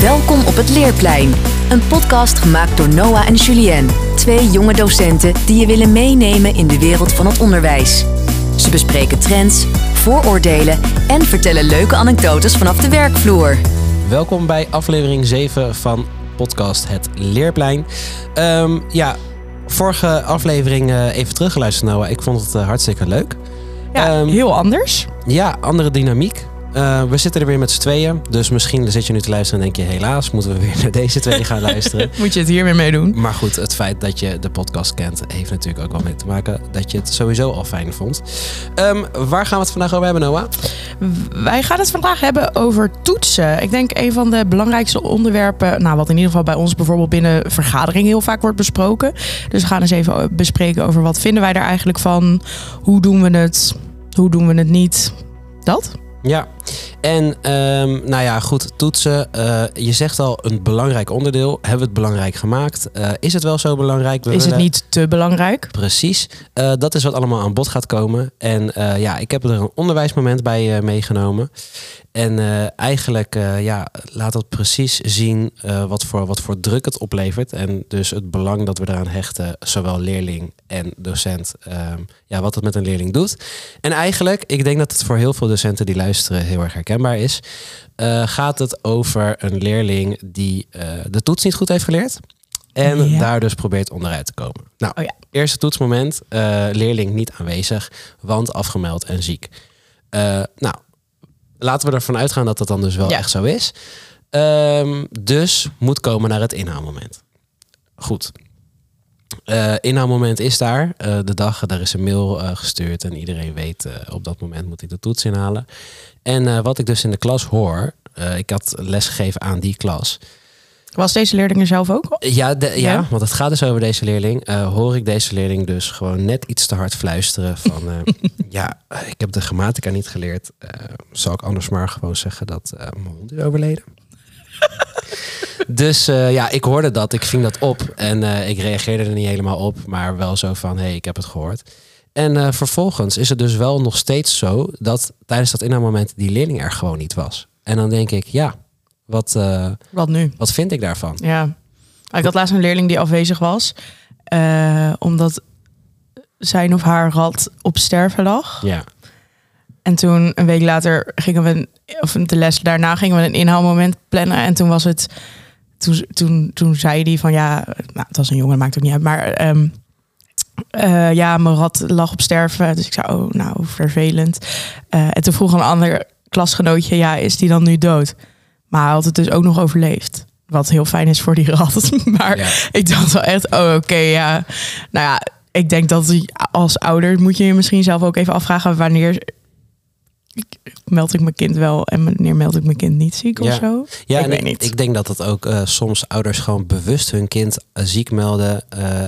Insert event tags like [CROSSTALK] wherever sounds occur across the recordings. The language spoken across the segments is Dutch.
Welkom op het Leerplein. Een podcast gemaakt door Noah en Julien. Twee jonge docenten die je willen meenemen in de wereld van het onderwijs. Ze bespreken trends, vooroordelen en vertellen leuke anekdotes vanaf de werkvloer. Welkom bij aflevering 7 van podcast Het Leerplein. Ehm, ja, vorige aflevering uh, even teruggeluisterd Noah. Ik vond het uh, hartstikke leuk. Ja, um, heel anders. Ja, andere dynamiek. Uh, we zitten er weer met z'n tweeën. Dus misschien zit je nu te luisteren en denk je... helaas moeten we weer naar deze twee gaan luisteren. [LAUGHS] Moet je het hier weer mee doen. Maar goed, het feit dat je de podcast kent... heeft natuurlijk ook wel mee te maken dat je het sowieso al fijn vond. Um, waar gaan we het vandaag over hebben, Noah? Wij gaan het vandaag hebben over toetsen. Ik denk een van de belangrijkste onderwerpen... nou, wat in ieder geval bij ons bijvoorbeeld binnen vergadering heel vaak wordt besproken. Dus we gaan eens even bespreken over wat vinden wij er eigenlijk van. Hoe doen we het? Hoe doen we het niet? Dat? Ja, en um, nou ja, goed, toetsen. Uh, je zegt al een belangrijk onderdeel. Hebben we het belangrijk gemaakt? Uh, is het wel zo belangrijk? We is het niet te belangrijk? Precies. Uh, dat is wat allemaal aan bod gaat komen. En ja, ik heb er een onderwijsmoment bij meegenomen. En eigenlijk ja, laat dat precies zien wat, voor, wat voor druk het oplevert. En dus het belang dat we eraan hechten, zowel leerling en docent, ja, wat het met een leerling doet. En eigenlijk, ik denk dat het voor heel veel docenten die luisteren heel erg herkenbaar is. gaat het over een leerling die de toets niet goed heeft geleerd. En ja. daar dus probeert onderuit te komen. Nou, oh ja. eerste toetsmoment, leerling niet aanwezig, want afgemeld en ziek. nou, laten we ervan uitgaan dat dat dan dus wel echt zo is. Um, dus moet komen naar het inhaalmoment. Goed. Uh, inhaalmoment is daar. Uh, de dag, daar is een mail uh, gestuurd en iedereen weet op dat moment moet hij de toets inhalen. En wat ik dus in de klas hoor, ik had lesgegeven aan die klas. Was deze leerling er zelf ook? Ja, de, ja, ja, want het gaat dus over deze leerling. Hoor ik deze leerling dus gewoon net iets te hard fluisteren van... [LAUGHS] Ja, ik heb de grammatica niet geleerd. Zal ik anders maar gewoon zeggen dat mijn hond is overleden? [LAUGHS] dus ja, ik hoorde dat. Ik ving dat op. En ik reageerde er niet helemaal op. Maar wel zo van, hé, hey, ik heb het gehoord. En vervolgens is het dus wel nog steeds zo... dat tijdens dat inhaalmoment die leerling er gewoon niet was. En dan denk ik, ja... Wat, wat nu? Wat vind ik daarvan? Ja, ik had laatst een leerling die afwezig was, omdat zijn of haar rat op sterven lag. Ja. En toen een week later gingen we, of de les daarna gingen we een inhaalmoment plannen. En toen was het, toen, toen, toen zei hij van ja, nou, het was een jongen, maakt ook niet uit, maar um, uh, ja, mijn rat lag op sterven. Dus ik zei, oh, nou, vervelend. Uh, en toen vroeg een ander klasgenootje, ja, is die dan nu dood? Maar hij had het dus ook nog overleefd. Wat heel fijn is voor die rat. [LAUGHS] Maar ik dacht wel echt, oh oké, ja. Nou ja, ik denk dat als ouder moet je je misschien zelf ook even afvragen wanneer meld ik mijn kind wel en wanneer meld ik mijn kind niet ziek ja. of zo? Ja, ik en weet niet. Ik denk dat het ook uh, soms ouders gewoon bewust hun kind uh, ziek melden. Uh,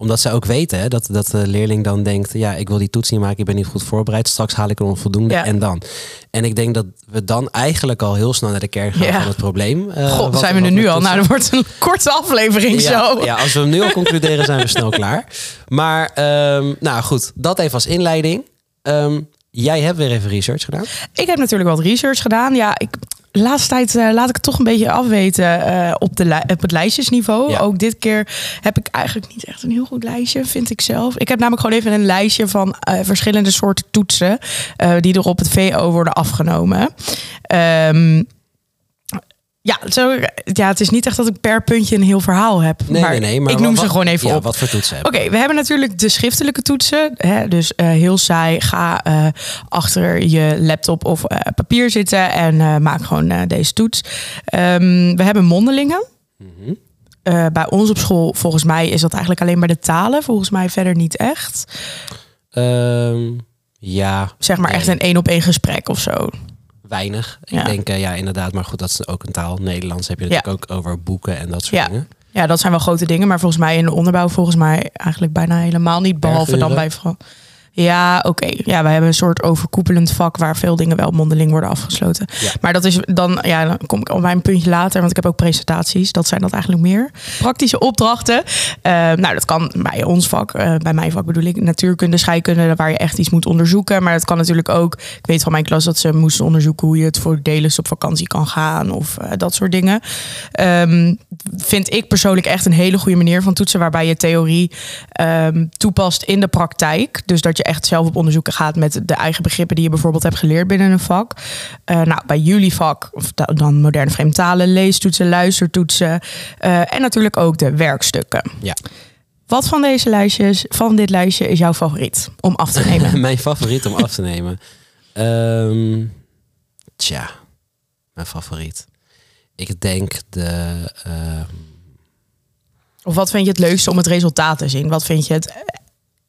omdat ze ook weten hè, dat, dat de leerling dan denkt: ja, ik wil die toets niet maken, ik ben niet goed voorbereid. Straks haal ik er onvoldoende ja. en dan. En ik denk dat we dan eigenlijk al heel snel naar de kern gaan ja. van het probleem. Uh, God, wat, zijn we er nu al? Nou, dat wordt een korte aflevering ja, zo. Ja, als we hem nu al concluderen, zijn we snel klaar. Maar um, nou goed, dat even als inleiding. Um, jij hebt weer even research gedaan. Ik heb natuurlijk wat research gedaan. Ja, ik, laatste tijd uh, laat ik het toch een beetje afweten uh, op, de op het lijstjesniveau. Ja. Ook dit keer heb ik eigenlijk niet echt een heel goed lijstje, vind ik zelf. Ik heb namelijk gewoon even een lijstje van uh, verschillende soorten toetsen die er op het VO worden afgenomen. Um, ja, zo, ja, het is niet echt dat ik per puntje een heel verhaal heb. Nee, maar nee, nee. Maar ik noem wat, ze gewoon even ja, op. Wat voor toetsen Oké, okay, we hebben natuurlijk de schriftelijke toetsen. Hè, dus uh, heel saai, ga uh, achter je laptop of uh, papier zitten en maak gewoon deze toets. Um, we hebben mondelingen. Mm -hmm. bij ons op school, volgens mij, is dat eigenlijk alleen bij de talen. Volgens mij verder niet echt. Um, ja. Zeg maar nee. echt een één op één gesprek of zo weinig. Ja. Ik denk, uh, ja, inderdaad, maar goed, dat is ook een taal. Nederlands heb je natuurlijk ja. ook over boeken en dat soort ja. dingen. Ja, dat zijn wel grote dingen, maar volgens mij in de onderbouw volgens mij eigenlijk bijna helemaal niet, behalve dan bij Ja, oké. Ja, wij hebben een soort overkoepelend vak waar veel dingen wel mondeling worden afgesloten. Ja. Maar dat is dan, ja, dan kom ik al bij een puntje later, want ik heb ook presentaties. Dat zijn dat eigenlijk meer. Praktische opdrachten. Eh, nou, dat kan bij ons vak, eh, bij mijn vak bedoel ik, natuurkunde, scheikunde, waar je echt iets moet onderzoeken. Maar het kan natuurlijk ook, ik weet van mijn klas dat ze moesten onderzoeken hoe je het voor delen op vakantie kan gaan of eh, dat soort dingen. Ehm, vind ik persoonlijk echt een hele goede manier van toetsen, waarbij je theorie ehm, toepast in de praktijk. Dus dat je echt zelf op onderzoeken gaat met de eigen begrippen die je bijvoorbeeld hebt geleerd binnen een vak. Eh, nou, bij jullie vak, of da- dan moderne vreemdtalen, leestoetsen, luistertoetsen eh, en natuurlijk ook de werkstukken. Ja. Wat van deze lijstjes, van dit lijstje, is jouw favoriet om af te nemen? [LAUGHS] mijn favoriet om af te nemen. Ehm, tja, mijn favoriet. Ik denk de. ehm, Of wat vind je het leukste om het resultaat te zien? Wat vind je het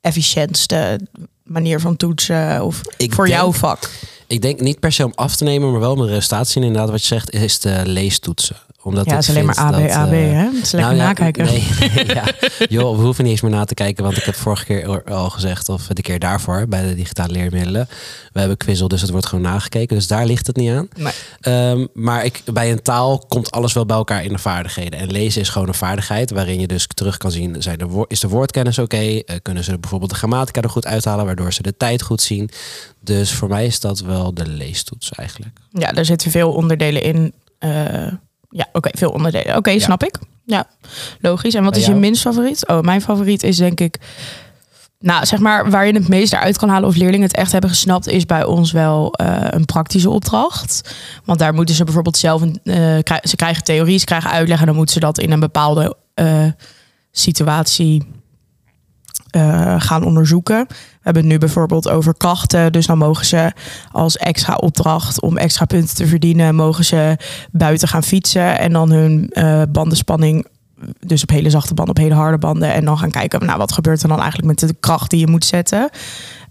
efficiëntste manier van toetsen of Ik voor denk- jouw vak? ik denk niet per se om af te nemen, maar wel om resultaat te zien. Inderdaad, wat je zegt, is de leestoetsen. Omdat Ja, het is alleen maar AB, dat, AB, eh, hè? Het is lekker nou ja, nakijken. [LAUGHS] Nee, ja. Joh, we hoeven niet eens meer na te kijken, want ik heb vorige keer al gezegd, of de keer daarvoor, bij de digitale leermiddelen. We hebben Quizzel, dus het wordt gewoon nagekeken. Dus daar ligt het niet aan. Nee. Ehm, maar ik, bij een taal komt alles wel bij elkaar in de vaardigheden. En lezen is gewoon een vaardigheid waarin je dus terug kan zien: zijn de is de woordkennis oké? Eh, kunnen ze bijvoorbeeld de grammatica er goed uithalen, waardoor ze de tijd goed zien? Dus voor mij is dat wel de leestoets eigenlijk. Ja, er zitten veel onderdelen in. Eh, ja, oké, veel onderdelen. Oké, snap ik. Ja, logisch. En wat Bij is je minst favoriet? Oh, mijn favoriet is denk ik... Nou, zeg maar, waar je het meest eruit kan halen of leerlingen het echt hebben gesnapt, is bij ons wel eh, een praktische opdracht. Want daar moeten ze bijvoorbeeld zelf, een, eh, krij- ze krijgen theorie, ze krijgen uitleg en dan moeten ze dat in een bepaalde eh, situatie eh, gaan onderzoeken. We hebben het nu bijvoorbeeld over krachten. Dus dan mogen ze als extra opdracht om extra punten te verdienen, mogen ze buiten gaan fietsen en dan hun eh, bandenspanning. Dus op hele zachte banden, op hele harde banden. En dan gaan kijken, nou, wat gebeurt er dan eigenlijk met de kracht die je moet zetten.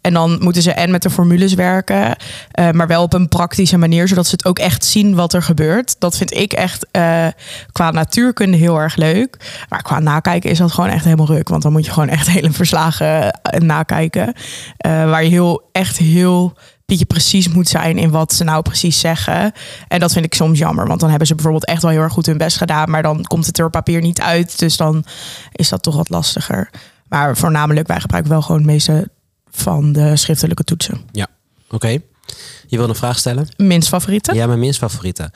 En dan moeten ze en met de formules werken, eh, maar wel op een praktische manier, zodat ze het ook echt zien wat er gebeurt. Dat vind ik echt eh, qua natuurkunde heel erg leuk. Maar qua nakijken is dat gewoon echt helemaal ruk. Want dan moet je gewoon echt [LAUGHS] hele verslagen eh, nakijken. waar je heel, echt heel beetje precies moet zijn in wat ze nou precies zeggen. En dat vind ik soms jammer. Want dan hebben ze bijvoorbeeld echt wel heel erg goed hun best gedaan. Maar dan komt het er op papier niet uit. Dus dan is dat toch wat lastiger. Maar voornamelijk, wij gebruiken wel gewoon het meeste van de schriftelijke toetsen. Oké. Je wil een vraag stellen? Minst favoriete? Ja, mijn minst favoriete.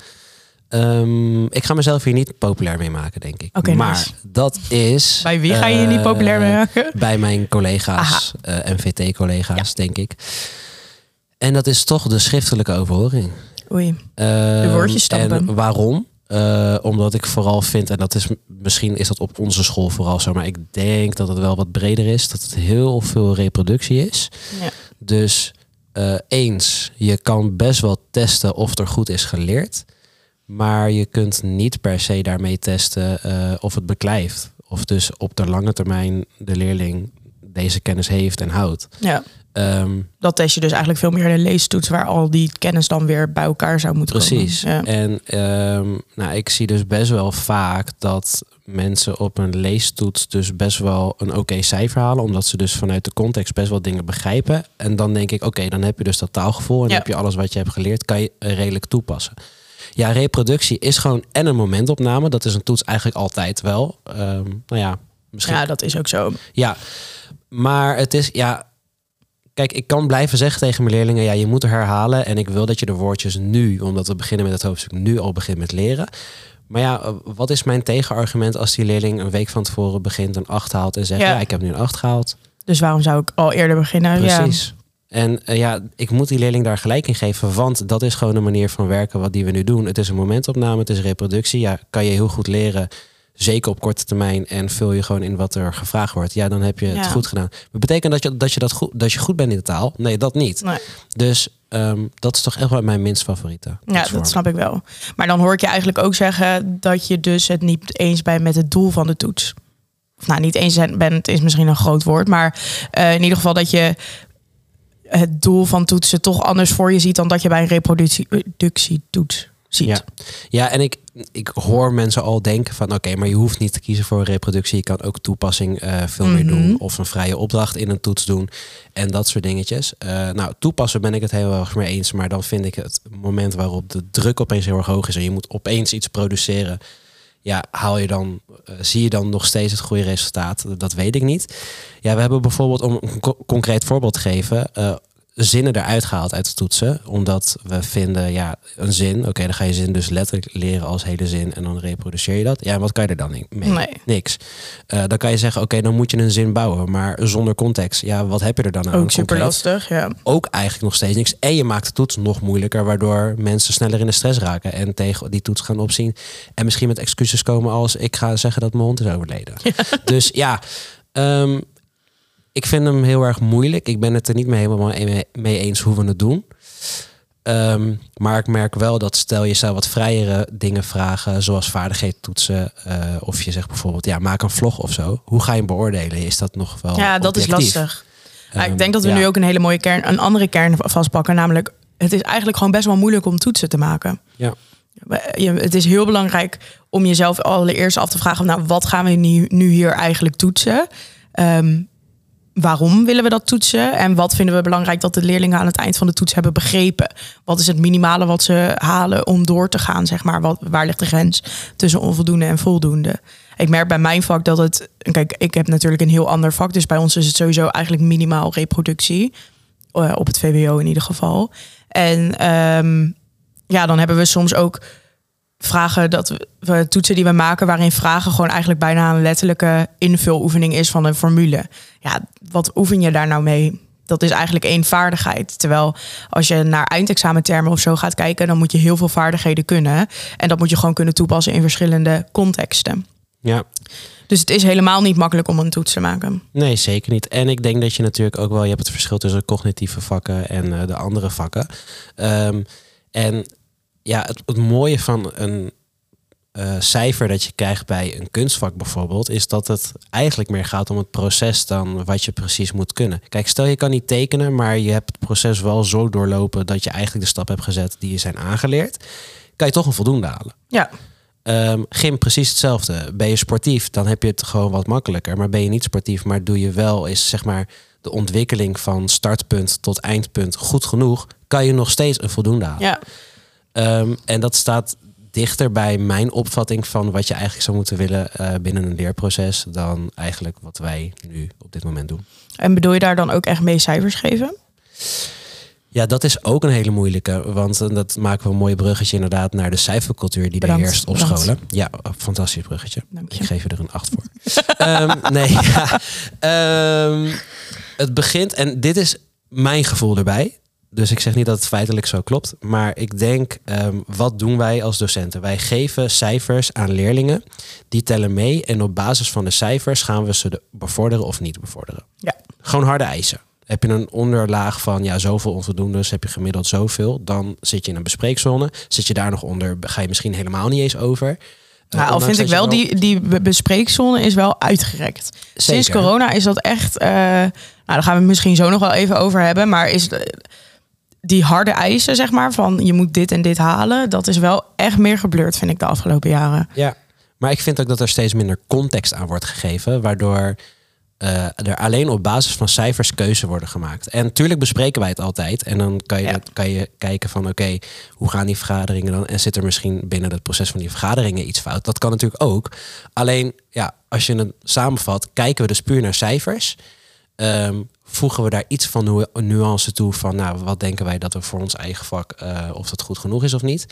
Ehm, ik ga mezelf hier niet populair mee maken, denk ik. Oké, maar nice. dat is. Bij wie ga je je niet eh, populair mee maken? Bij mijn collega's, eh, MVT-collega's, denk ik. En dat is toch de schriftelijke overhoring. Oei. Ehm, woordjes stampen. En waarom? Eh, omdat ik vooral vind, en dat is misschien is dat op onze school vooral zo, maar ik denk dat het wel wat breder is, dat het heel veel reproductie is. Ja. Dus eh, eens, je kan best wel testen of er goed is geleerd. Maar je kunt niet per se daarmee testen eh, of het beklijft. Of dus op de lange termijn de leerling deze kennis heeft en houdt. ja. Ehm, Dat test je dus eigenlijk veel meer in een leestoets... waar al die kennis dan weer bij elkaar zou moeten precies. komen. Ja. En ehm, nou, ik zie dus best wel vaak dat mensen op een leestoets dus best wel een oké cijfer halen. Omdat ze dus vanuit de context best wel dingen begrijpen. En dan denk ik, oké, dan heb je dus dat taalgevoel. En Ja. heb je alles wat je hebt geleerd, kan je redelijk toepassen. Ja, reproductie is gewoon en een momentopname. Dat is een toets eigenlijk altijd wel. Ehm, nou ja, misschien ja, dat is ook zo. Ja, maar het is, ja. Kijk, ik kan blijven zeggen tegen mijn leerlingen: ja, je moet herhalen. En ik wil dat je de woordjes nu, omdat we beginnen met het hoofdstuk, nu al begint met leren. Maar ja, eh, wat is mijn tegenargument als die leerling een week van tevoren begint een 8 haalt en zegt: Ja. ja, ik heb nu een 8 gehaald? Dus waarom zou ik al eerder beginnen? Precies. En eh, ja, ik moet die leerling daar gelijk in geven, want dat is gewoon een manier van werken wat die we nu doen. Het is een momentopname, het is reproductie. Ja, kan je heel goed leren, zeker op korte termijn, en vul je gewoon in wat er gevraagd wordt. Ja, dan heb je het goed gedaan. Maar betekent dat je dat, je dat, goed, dat je goed bent in de taal? Nee, dat niet. Nee. Dus ehm, dat is toch echt wel mijn minst favoriete. ja dat snap ik wel. Maar dan hoor ik je eigenlijk ook zeggen... dat je dus het niet eens bent met het doel van de toets. Of nou, niet eens bent is misschien een groot woord. Maar eh, in ieder geval dat je het doel van toetsen toch anders voor je ziet... dan dat je bij een reproductietoets ziet. Ja, ja en ik, ik hoor mensen al denken van oké, maar je hoeft niet te kiezen voor een reproductie. Je kan ook toepassing eh, veel meer Mhm. doen. Of een vrije opdracht in een toets doen. En dat soort dingetjes. Eh, nou, toepassen ben ik het heel erg mee eens. Maar dan vind ik het moment waarop de druk opeens heel erg hoog is. En je moet opeens iets produceren. Ja, haal je dan, eh, zie je dan nog steeds het goede resultaat? Dat weet ik niet. Ja, we hebben bijvoorbeeld, om een co- concreet voorbeeld te geven, zinnen eruit gehaald uit de toetsen. Omdat we vinden, ja, een zin, oké, dan ga je zin dus letterlijk leren als hele zin en dan reproduceer je dat. Ja, wat kan je er dan mee? Nee. Niks. Eh, dan kan je zeggen, oké, dan moet je een zin bouwen, maar zonder context. Ja, wat heb je er dan aan? Ook super lastig, ja. Ook eigenlijk nog steeds niks. En je maakt de toets nog moeilijker, waardoor mensen sneller in de stress raken en tegen die toets gaan opzien. En misschien met excuses komen als ik ga zeggen dat mijn hond is overleden. Dus ja, ehm, ik vind hem heel erg moeilijk. Ik ben het er niet mee helemaal mee- eens hoe we het doen. Ehm, maar ik merk wel dat stel je zou wat vrijere dingen vragen, zoals vaardigheid toetsen, eh, of je zegt bijvoorbeeld, ja, maak een vlog of zo. Hoe ga je hem beoordelen? Is dat nog wel Ja, dat is lastig. Ja, Ehm, ik denk dat we ja. nu ook een hele mooie kern, een andere kern vastpakken. Namelijk, het is eigenlijk gewoon best wel moeilijk om toetsen te maken. Ja. Je- Het is heel belangrijk om jezelf allereerst af te vragen: nou, wat gaan we nu, nu hier eigenlijk toetsen? Ehm, waarom willen we dat toetsen? En wat vinden we belangrijk dat de leerlingen aan het eind van de toets hebben begrepen? Wat is het minimale wat ze halen om door te gaan? Zeg maar, wat, waar ligt de grens tussen onvoldoende en voldoende? Ik merk bij mijn vak dat het. Kijk, ik heb natuurlijk een heel ander vak. Dus bij ons is het sowieso eigenlijk minimaal reproductie. Eh, op het VWO in ieder geval. En ehm, ja, dan hebben we soms ook vragen dat we, toetsen die we maken, waarin vragen gewoon eigenlijk bijna een letterlijke invuloefening is van een formule. Ja, wat oefen je daar nou mee? Dat is eigenlijk één vaardigheid. Terwijl als je naar eindexamentermen of zo gaat kijken, dan moet je heel veel vaardigheden kunnen. En dat moet je gewoon kunnen toepassen in verschillende contexten. Ja, Dus het is helemaal niet makkelijk om een toets te maken. Nee, zeker niet. En ik denk dat je natuurlijk ook wel, je hebt het verschil tussen cognitieve vakken en eh, de andere vakken. Ehm, en ja, het, het mooie van een eh, cijfer dat je krijgt bij een kunstvak bijvoorbeeld, is dat het eigenlijk meer gaat om het proces dan wat je precies moet kunnen. Kijk, stel je kan niet tekenen, maar je hebt het proces wel zo doorlopen dat je eigenlijk de stap hebt gezet die je zijn aangeleerd, kan je toch een voldoende halen. Ja, gym precies hetzelfde. Ben je sportief, dan heb je het gewoon wat makkelijker. Maar ben je niet sportief, maar doe je wel is zeg maar de ontwikkeling van startpunt tot eindpunt goed genoeg, kan je nog steeds een voldoende halen. ja. Ehm, en dat staat dichter bij mijn opvatting van wat je eigenlijk zou moeten willen eh, binnen een leerproces dan eigenlijk wat wij nu op dit moment doen. En bedoel je daar dan ook echt mee cijfers geven? Ja, dat is ook een hele moeilijke. Want eh, dat maken we een mooi bruggetje inderdaad naar de cijfercultuur die er heerst op scholen. Ja, fantastisch bruggetje. Ik geef je er een acht voor. [LAUGHS] Ehm, nee, ja. Ehm, het begint, en dit is mijn gevoel erbij. Dus ik zeg niet dat het feitelijk zo klopt. Maar ik denk, ehm, wat doen wij als docenten? Wij geven cijfers aan leerlingen. Die tellen mee. En op basis van de cijfers gaan we ze de- bevorderen of niet bevorderen. Ja. Gewoon harde eisen. Heb je een onderlaag van ja, zoveel onvoldoendes, heb je gemiddeld zoveel, dan zit je in een bespreekzone. Zit je daar nog onder, ga je misschien helemaal niet eens over. Eh, Nou, al vind ik wel, die, die be- bespreekzone is wel uitgerekt. Sinds corona is dat echt... eh, nou, daar gaan we het misschien zo nog wel even over hebben. Maar is de- die harde eisen, zeg maar, van je moet dit en dit halen... dat is wel echt meer geblurred, vind ik, de afgelopen jaren. Ja, maar ik vind ook dat er steeds minder context aan wordt gegeven, waardoor eh, er alleen op basis van cijfers keuze worden gemaakt. En natuurlijk bespreken wij het altijd. En dan kan je, Ja. kan je kijken van oké, hoe gaan die vergaderingen dan? En zit er misschien binnen het proces van die vergaderingen iets fout? Dat kan natuurlijk ook. Alleen, ja, als je het samenvat, kijken we dus puur naar cijfers. Ehm, voegen we daar iets van nu- nuance toe van, nou, wat denken wij dat we voor ons eigen vak, eh, of dat goed genoeg is of niet?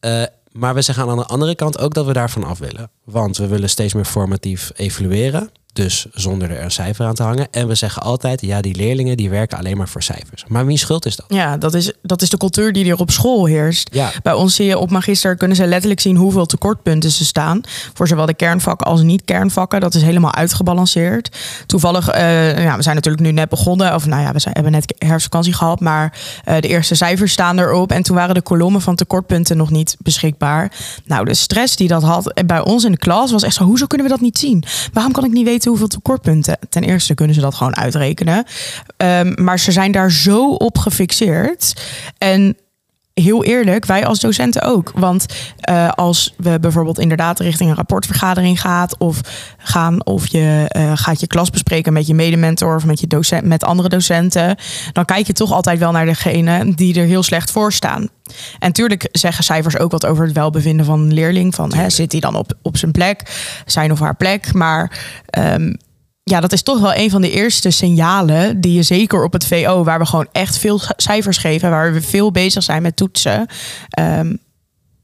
Eh, maar we zeggen aan de andere kant ook dat we daarvan af willen. Want we willen steeds meer formatief evalueren. Dus zonder er een cijfer aan te hangen. En we zeggen altijd, ja, die leerlingen die werken alleen maar voor cijfers. Maar wie schuld is dat? Ja, dat is, dat is de cultuur die er op school heerst. Ja, Bij ons zie je op magister kunnen ze letterlijk zien hoeveel tekortpunten ze staan. Voor zowel de kernvakken als niet-kernvakken. Dat is helemaal uitgebalanceerd. Toevallig, eh, ja, we zijn natuurlijk nu net begonnen. Of nou ja, we zijn, hebben net herfstvakantie gehad. Maar eh, de eerste cijfers staan erop. En toen waren de kolommen van tekortpunten nog niet beschikbaar. Nou, de stress die dat had en bij ons in de klas was echt zo... hoezo kunnen we dat niet zien? Waarom kan ik niet weten hoeveel tekortpunten? Ten eerste kunnen ze dat gewoon uitrekenen. Ehm, maar ze zijn daar zo op gefixeerd. En heel eerlijk, wij als docenten ook. Want uh, als we bijvoorbeeld inderdaad richting een rapportvergadering gaat, of gaan of je uh, gaat je klas bespreken met je medementor of met je docent, met andere docenten, dan kijk je toch altijd wel naar degene die er heel slecht voor staan. En tuurlijk zeggen cijfers ook wat over het welbevinden van een leerling. Van hè, zit hij dan op, op zijn plek, zijn of haar plek. Maar um, ja, dat is toch wel een van de eerste signalen die je zeker op het VO, waar we gewoon echt veel cijfers geven, waar we veel bezig zijn met toetsen. Um,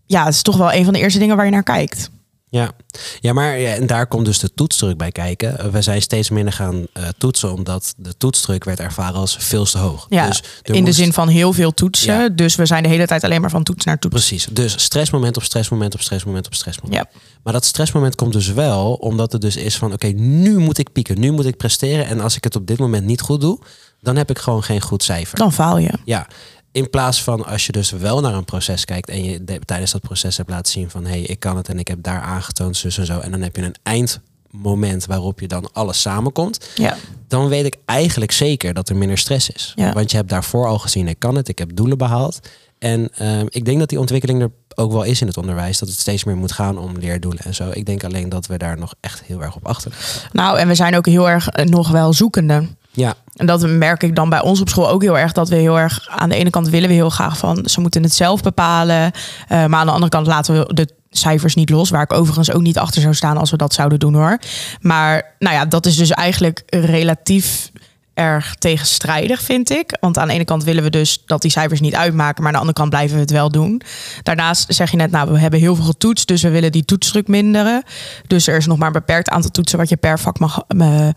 ja, het is toch wel een van de eerste dingen waar je naar kijkt. Ja, ja maar ja, en daar komt dus de toetsdruk bij kijken. We zijn steeds minder gaan uh, toetsen, omdat de toetsdruk werd ervaren als veel te hoog. Ja, dus in de zin van heel veel toetsen. Ja. Dus we zijn de hele tijd alleen maar van toets naar toets. Precies. Dus stressmoment op stressmoment op stressmoment op stressmoment. Ja. Maar dat stressmoment komt dus wel omdat het dus is van oké, okay, nu moet ik pieken, nu moet ik presteren. En als ik het op dit moment niet goed doe, dan heb ik gewoon geen goed cijfer. Dan faal je. Ja. In plaats van als je dus wel naar een proces kijkt en je tijdens dat proces hebt laten zien van hé, hey, ik kan het en ik heb daar aangetoond, zus en zo. En dan heb je een eindmoment waarop je dan alles samenkomt. Ja. Dan weet ik eigenlijk zeker dat er minder stress is. Ja. Want je hebt daarvoor al gezien, ik kan het, ik heb doelen behaald. En uh, ik denk dat die ontwikkeling er ook wel is in het onderwijs. Dat het steeds meer moet gaan om leerdoelen en zo. Ik denk alleen dat we daar nog echt heel erg op achter. Nou, en we zijn ook heel erg nog wel zoekende. Ja. En dat merk ik dan bij ons op school ook heel erg. Dat we heel erg aan de ene kant willen we heel graag van ze moeten het zelf bepalen. Uh, maar aan de andere kant laten we de cijfers niet los. Waar ik overigens ook niet achter zou staan als we dat zouden doen hoor. Maar nou ja, dat is dus eigenlijk relatief erg tegenstrijdig, vind ik. Want aan de ene kant willen we dus dat die cijfers niet uitmaken, maar aan de andere kant blijven we het wel doen. Daarnaast zeg je net, nou, we hebben heel veel getoetst, dus we willen die toetsdruk minderen. Dus er is nog maar een beperkt aantal toetsen wat je per vak mag uh,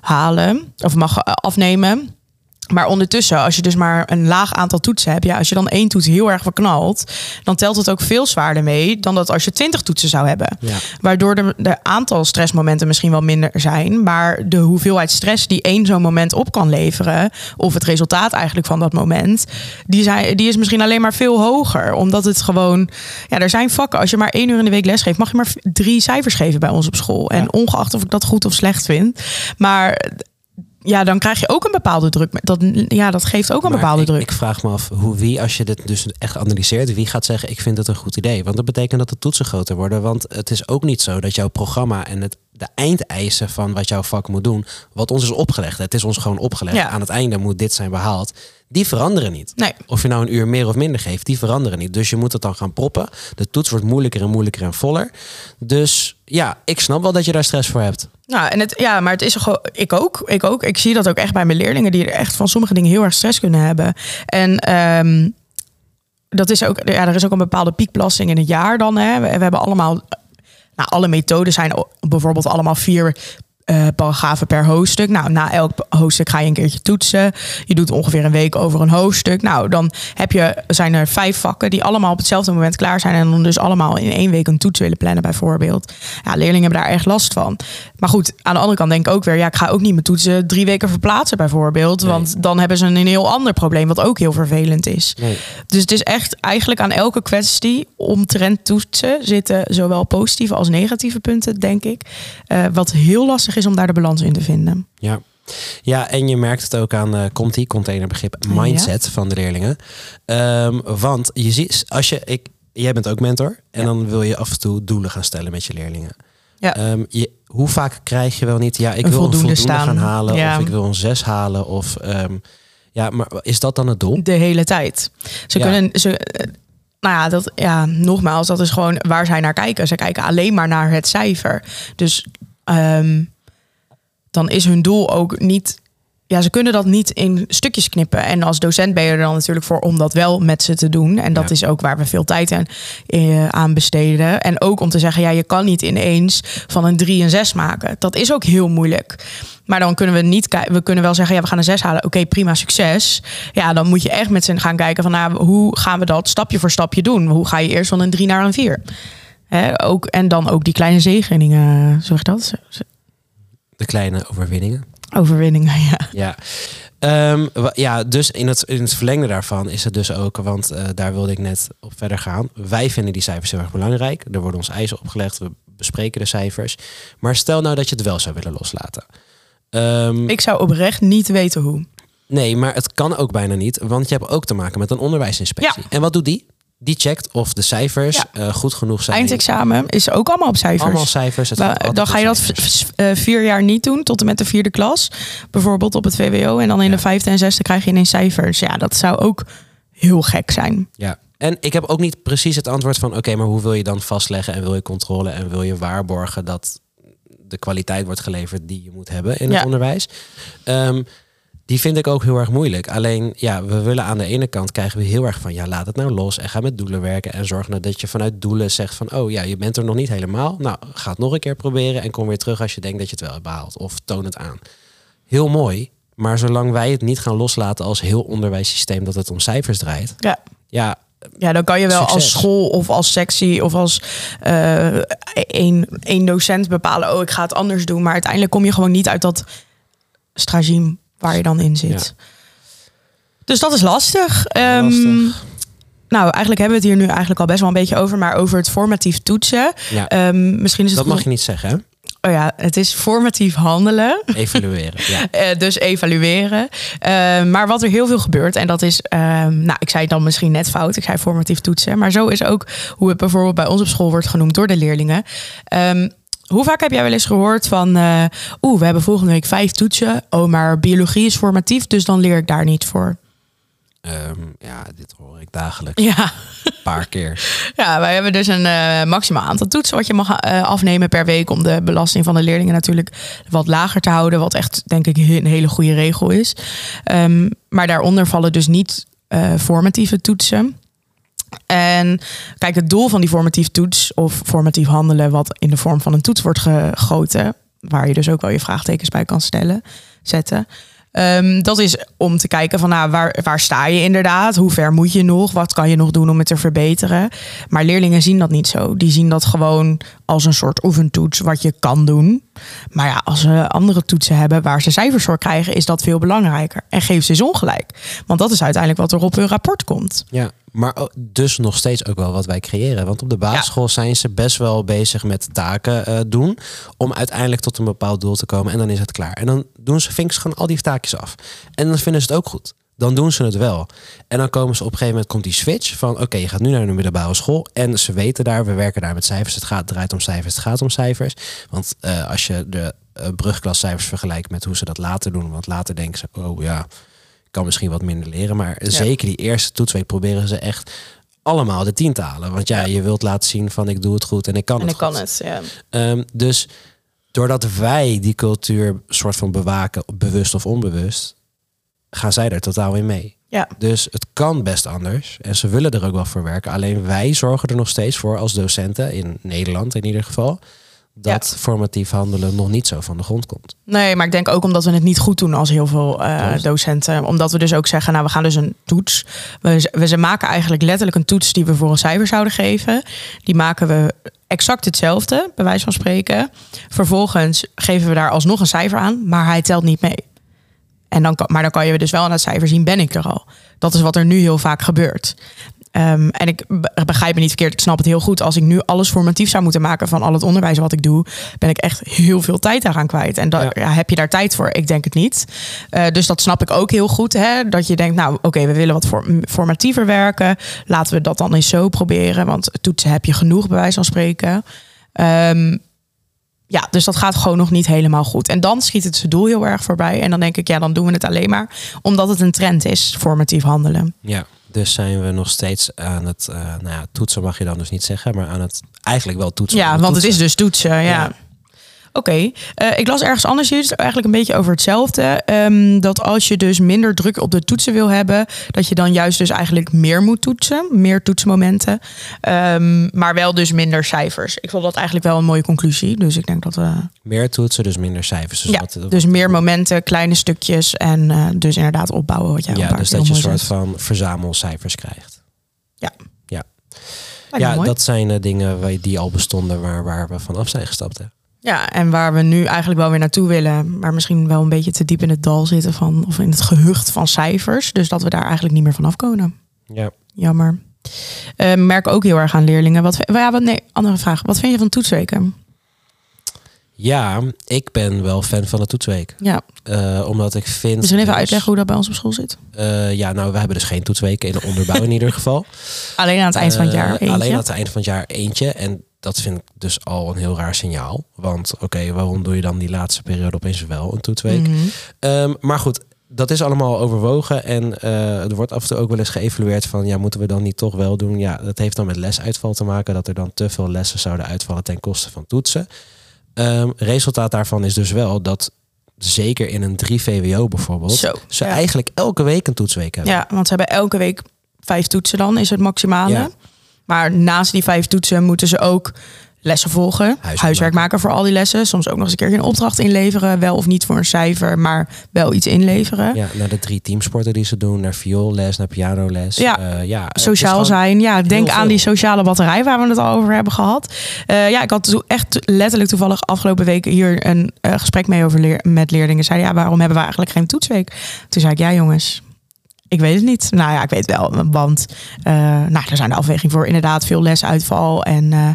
halen of mag eh, afnemen. Maar ondertussen, als je dus maar een laag aantal toetsen hebt, ja, als je dan één toets heel erg verknalt, dan telt het ook veel zwaarder mee dan dat als je twintig toetsen zou hebben. Ja. Waardoor de, de aantal stressmomenten misschien wel minder zijn, maar de hoeveelheid stress die één zo'n moment op kan leveren, of het resultaat eigenlijk van dat moment, die, zijn, die is misschien alleen maar veel hoger. Omdat het gewoon, ja, er zijn vakken, als je maar één uur in de week lesgeeft, mag je maar drie cijfers geven bij ons op school. En ongeacht of ik dat goed of slecht vind. Maar ja, dan krijg je ook een bepaalde druk. Dat, ja, dat geeft ook een bepaalde druk. Ik vraag me af hoe wie, als je dit dus echt analyseert, wie gaat zeggen: Ik vind het een goed idee? Want dat betekent dat de toetsen groter worden. Want het is ook niet zo dat jouw programma en het, de eindeisen van wat jouw vak moet doen, wat ons is opgelegd. Het is ons gewoon opgelegd. Aan het einde moet dit zijn behaald die veranderen niet. Nee. Of je nou een uur meer of minder geeft, die veranderen niet. Dus je moet het dan gaan proppen. De toets wordt moeilijker en moeilijker en voller. Dus ja, ik snap wel dat je daar stress voor hebt. Nou, en het, ja, maar het is gewoon, ik ook, ik ook. Ik zie dat ook echt bij mijn leerlingen die er echt van sommige dingen heel erg stress kunnen hebben. En um, dat is ook, ja, er is ook een bepaalde piekbelasting in het jaar dan. Hè. We, we hebben allemaal nou, alle methoden zijn bijvoorbeeld allemaal vier uh, paragrafen per hoofdstuk. Nou, na elk hoofdstuk ga je een keertje toetsen. Je doet ongeveer een week over een hoofdstuk. Nou, dan heb je, zijn er vijf vakken die allemaal op hetzelfde moment klaar zijn. En dan dus allemaal in één week een toets willen plannen, bijvoorbeeld. Ja, leerlingen hebben daar echt last van. Maar goed, aan de andere kant denk ik ook weer, ja, ik ga ook niet mijn toetsen drie weken verplaatsen, bijvoorbeeld. Want dan hebben ze een heel ander probleem, wat ook heel vervelend is. Nee. Dus het is echt eigenlijk aan elke kwestie omtrent toetsen zitten zowel positieve als negatieve punten, denk ik. Uh, wat heel lastig is om daar de balans in te vinden. Ja. Ja, en je merkt het ook aan uh, Conti, containerbegrip mindset van de leerlingen. Um, want je ziet, als je, ik, jij bent ook mentor en dan wil je af en toe doelen gaan stellen met je leerlingen. Ja. Um, je, hoe vaak krijg je wel niet, ja, ik wil voldoende, een voldoende gaan halen of ik wil een zes halen of um, ja, maar is dat dan het doel? De hele tijd. Ze kunnen, ze, eh, nou ja, dat, ja, nogmaals, dat is gewoon waar zij naar kijken. Ze kijken alleen maar naar het cijfer. Dus um, dan is hun doel ook niet. Ja, ze kunnen dat niet in stukjes knippen. En als docent ben je er dan natuurlijk voor om dat wel met ze te doen. En dat is ook waar we veel tijd aan, eh, aan besteden. En ook om te zeggen, ja, je kan niet ineens van een 3 en 6 maken. Dat is ook heel moeilijk. Maar dan kunnen we niet kijken. We kunnen wel zeggen, ja, we gaan een 6 halen. Oké, prima, succes. Ja, dan moet je echt met ze gaan kijken van nou, hoe gaan we dat stapje voor stapje doen? Hoe ga je eerst van een 3 naar een 4? ook, en dan ook die kleine zegeningen, zeg dat? De kleine overwinningen. Overwinningen, [LAUGHS] ja. Ja. Um, ja, dus in het, in het verlengde daarvan is het dus ook, want uh, daar wilde ik net op verder gaan. Wij vinden die cijfers heel erg belangrijk. Er worden ons eisen opgelegd, we bespreken de cijfers. Maar stel nou dat je het wel zou willen loslaten. Um, ik zou oprecht niet weten hoe. Nee, maar het kan ook bijna niet, want je hebt ook te maken met een onderwijsinspectie. Ja. En wat doet die? Die checkt of de cijfers Ja. eh, goed genoeg zijn. Eindexamen is ook allemaal op cijfers. Allemaal cijfers. Maar, altijd dan ga je dat eh, vier jaar niet doen, tot en met de vierde klas. Bijvoorbeeld op het VWO. En dan in Ja. de vijfde en zesde krijg je ineens cijfers. Ja, dat zou ook heel gek zijn. Ja. En ik heb ook niet precies het antwoord van... oké, maar hoe wil je dan vastleggen en wil je controle... en wil je waarborgen dat de kwaliteit wordt geleverd die je moet hebben in het Ja. onderwijs? Ehm, die vind ik ook heel erg moeilijk. Alleen, ja, we willen aan de ene kant krijgen we heel erg van... ja, laat het nou los en ga met doelen werken... en zorg nou dat je vanuit doelen zegt van... oh ja, je bent er nog niet helemaal. Nou, ga het nog een keer proberen... en kom weer terug als je denkt dat je het wel hebt behaald. Of toon het aan. Heel mooi, maar zolang wij het niet gaan loslaten... als heel onderwijssysteem dat het om cijfers draait... Ja. ja, Ja, dan kan je wel als school of als sectie of als eh één, één docent bepalen... oh, ik ga het anders doen. Maar uiteindelijk kom je gewoon niet uit dat stragime waar je dan in zit. Dus dat is lastig. Ehm, Lastig. nou, eigenlijk hebben we het hier nu eigenlijk al best wel een beetje over... maar over het formatief toetsen. Ja, Ehm, misschien is het dat goed mag je niet zeggen, hè? Oh ja, het is formatief handelen. Evalueren. Ja. [LAUGHS] Eh, dus evalueren. Eh, maar wat er heel veel gebeurt, en dat is, ehm, nou, ik zei het dan misschien net fout, ik zei formatief toetsen, maar zo is ook hoe het bijvoorbeeld bij ons op school wordt genoemd door de leerlingen. Ehm, hoe vaak heb jij wel eens gehoord van, eh oeh, we hebben volgende week vijf toetsen. Oh, maar biologie is formatief, dus dan leer ik daar niet voor. Ehm, ja, dit hoor ik dagelijks. Ja, Een paar keer. [LAUGHS] ja wij hebben dus een eh, maximaal aantal toetsen wat je mag eh, afnemen per week om de belasting van de leerlingen natuurlijk wat lager te houden, wat echt denk ik een hele goede regel is. Ehm, maar daaronder vallen dus niet formatieve toetsen. En kijk, het doel van die formatief toets of formatief handelen, wat in de vorm van een toets wordt gegoten, waar je dus ook wel je vraagtekens bij kan stellen, zetten. Ehm, dat is om te kijken van nou, waar, waar sta je inderdaad? Hoe ver moet je nog? Wat kan je nog doen om het te verbeteren? Maar leerlingen zien dat niet zo. Die zien dat gewoon als een soort oefentoets wat je kan doen. Maar ja, als ze andere toetsen hebben waar ze cijfers voor krijgen, is dat veel belangrijker. En geef ze eens ongelijk. Want dat is uiteindelijk wat er op hun rapport komt. Ja, maar dus nog steeds ook wel wat wij creëren. Want op de basisschool zijn ze best wel bezig met taken eh, doen. Om uiteindelijk tot een bepaald doel te komen. En dan is het klaar. En dan doen ze, vinken ze gewoon al die taakjes af. En dan vinden ze het ook goed. Dan doen ze het wel. En dan komen ze op een gegeven moment komt die switch van oké, je gaat nu naar de middelbare school. En ze weten daar, we werken daar met cijfers. Het gaat, draait om cijfers, het gaat om cijfers. Want eh, als je de eh, brugklascijfers vergelijkt met hoe ze dat later doen. Want later denken ze, oh ja, kan misschien wat minder leren. Maar zeker die eerste toetsweek proberen ze echt allemaal de tien te halen. Want ja, je wilt laten zien van ik doe het goed en ik kan En het ik kan het. Ja. Ehm, dus doordat wij die cultuur soort van bewaken, bewust of onbewust, gaan zij er totaal in mee. Ja. Dus het kan best anders. En ze willen er ook wel voor werken. Alleen wij zorgen er nog steeds voor als docenten, in Nederland in ieder geval, dat formatief handelen nog niet zo van de grond komt. Nee, maar ik denk ook omdat we het niet goed doen als heel veel eh, docenten. Omdat we dus ook zeggen, nou we gaan dus een toets. We, we ze maken eigenlijk letterlijk een toets die we voor een cijfer zouden geven. Die maken we exact hetzelfde, bij wijze van spreken. Vervolgens geven we daar alsnog een cijfer aan, maar hij telt niet mee. En dan maar dan kan je dus wel aan het cijfer zien, ben ik er al. Dat is wat er nu heel vaak gebeurt. Ehm, en ik be- begrijp me niet verkeerd, ik snap het heel goed. Als ik nu alles formatief zou moeten maken van al het onderwijs wat ik doe, ben ik echt heel veel tijd daaraan kwijt. En Ja. ja, heb je daar tijd voor? Ik denk het niet. Eh, dus dat snap ik ook heel goed. Hè? Dat je denkt, nou oké, we willen wat formatiever werken. Laten we dat dan eens zo proberen. Want toetsen heb je genoeg, bij wijze van spreken. Ehm, ja, dus dat gaat gewoon nog niet helemaal goed. En dan schiet het zijn doel heel erg voorbij. En dan denk ik, ja, dan doen we het alleen maar omdat het een trend is, formatief handelen. Ja, dus zijn we nog steeds aan het, eh, nou ja, toetsen mag je dan dus niet zeggen, maar aan het eigenlijk wel toetsen. Ja, want het is dus toetsen. Ja. Ja. Oké, Eh, ik las ergens anders is eigenlijk een beetje over hetzelfde. Ehm, dat als je dus minder druk op de toetsen wil hebben, dat je dan juist dus eigenlijk meer moet toetsen, meer toetsmomenten, Ehm, maar wel dus minder cijfers. Ik vond dat eigenlijk wel een mooie conclusie, dus ik denk dat we Meer toetsen, dus minder cijfers. Dus ja, wat- dus meer momenten, kleine stukjes en eh, dus inderdaad opbouwen wat jij ja, dus dat je een soort van verzamelcijfers krijgt. Ja. Ja, ja dat zijn eh, dingen waar- die al bestonden waar, waar we van af zijn gestapt. Hè. Ja, en waar we nu eigenlijk wel weer naartoe willen, maar misschien wel een beetje te diep in het dal zitten van, of in het gehucht van cijfers. Dus dat we daar eigenlijk niet meer van afkomen. Ja. Jammer. Eh, merk ook heel erg aan leerlingen. Wat, ja, wat, nee, andere vraag. Wat vind je van toetsweken? Ja, ik ben wel fan van de toetsweek. Ja. Uh, omdat ik vind. Misschien even dus- uitleggen hoe dat bij ons op school zit. Uh, ja, nou, we hebben dus geen toetsweken in de onderbouw in ieder geval. [LAUGHS] Alleen aan het eind van het jaar. Uh, Eentje. alleen aan het eind van het jaar eentje. En dat vind ik dus al een heel raar signaal. Want oké, waarom doe je dan die laatste periode opeens wel een toetsweek? Mhm. Um, maar goed, dat is allemaal overwogen. En uh, er wordt af en toe ook wel eens geëvalueerd van... ja, moeten we dan niet toch wel doen? Ja, dat heeft dan met lesuitval te maken... dat er dan te veel lessen zouden uitvallen ten koste van toetsen. Um, resultaat daarvan is dus wel dat... zeker in een 3 VWO bijvoorbeeld... Zo, ze ja. eigenlijk elke week een toetsweek hebben. Ja, want ze hebben elke week vijf toetsen dan, is het maximale. Ja. Maar naast die vijf toetsen moeten ze ook lessen volgen. Huiswerk, maken voor al die lessen. Soms ook nog eens een keer een opdracht inleveren. Wel of niet voor een cijfer, maar wel iets inleveren. Ja, naar de drie teamsporten die ze doen. Naar vioolles, naar pianoles. Ja, Uh, ja Sociaal zijn. Ja, denk aan veel. die sociale batterij waar we het al over hebben gehad. Uh, ja, ik had toen echt letterlijk toevallig afgelopen weken hier een uh, gesprek mee over leer met leerlingen. Zeiden ja, waarom hebben we eigenlijk geen toetsweek? Toen zei ik ja, jongens. Ik weet het niet. Nou ja, ik weet wel. Want uh, nou, er zijn de afweging voor inderdaad veel lesuitval. En uh,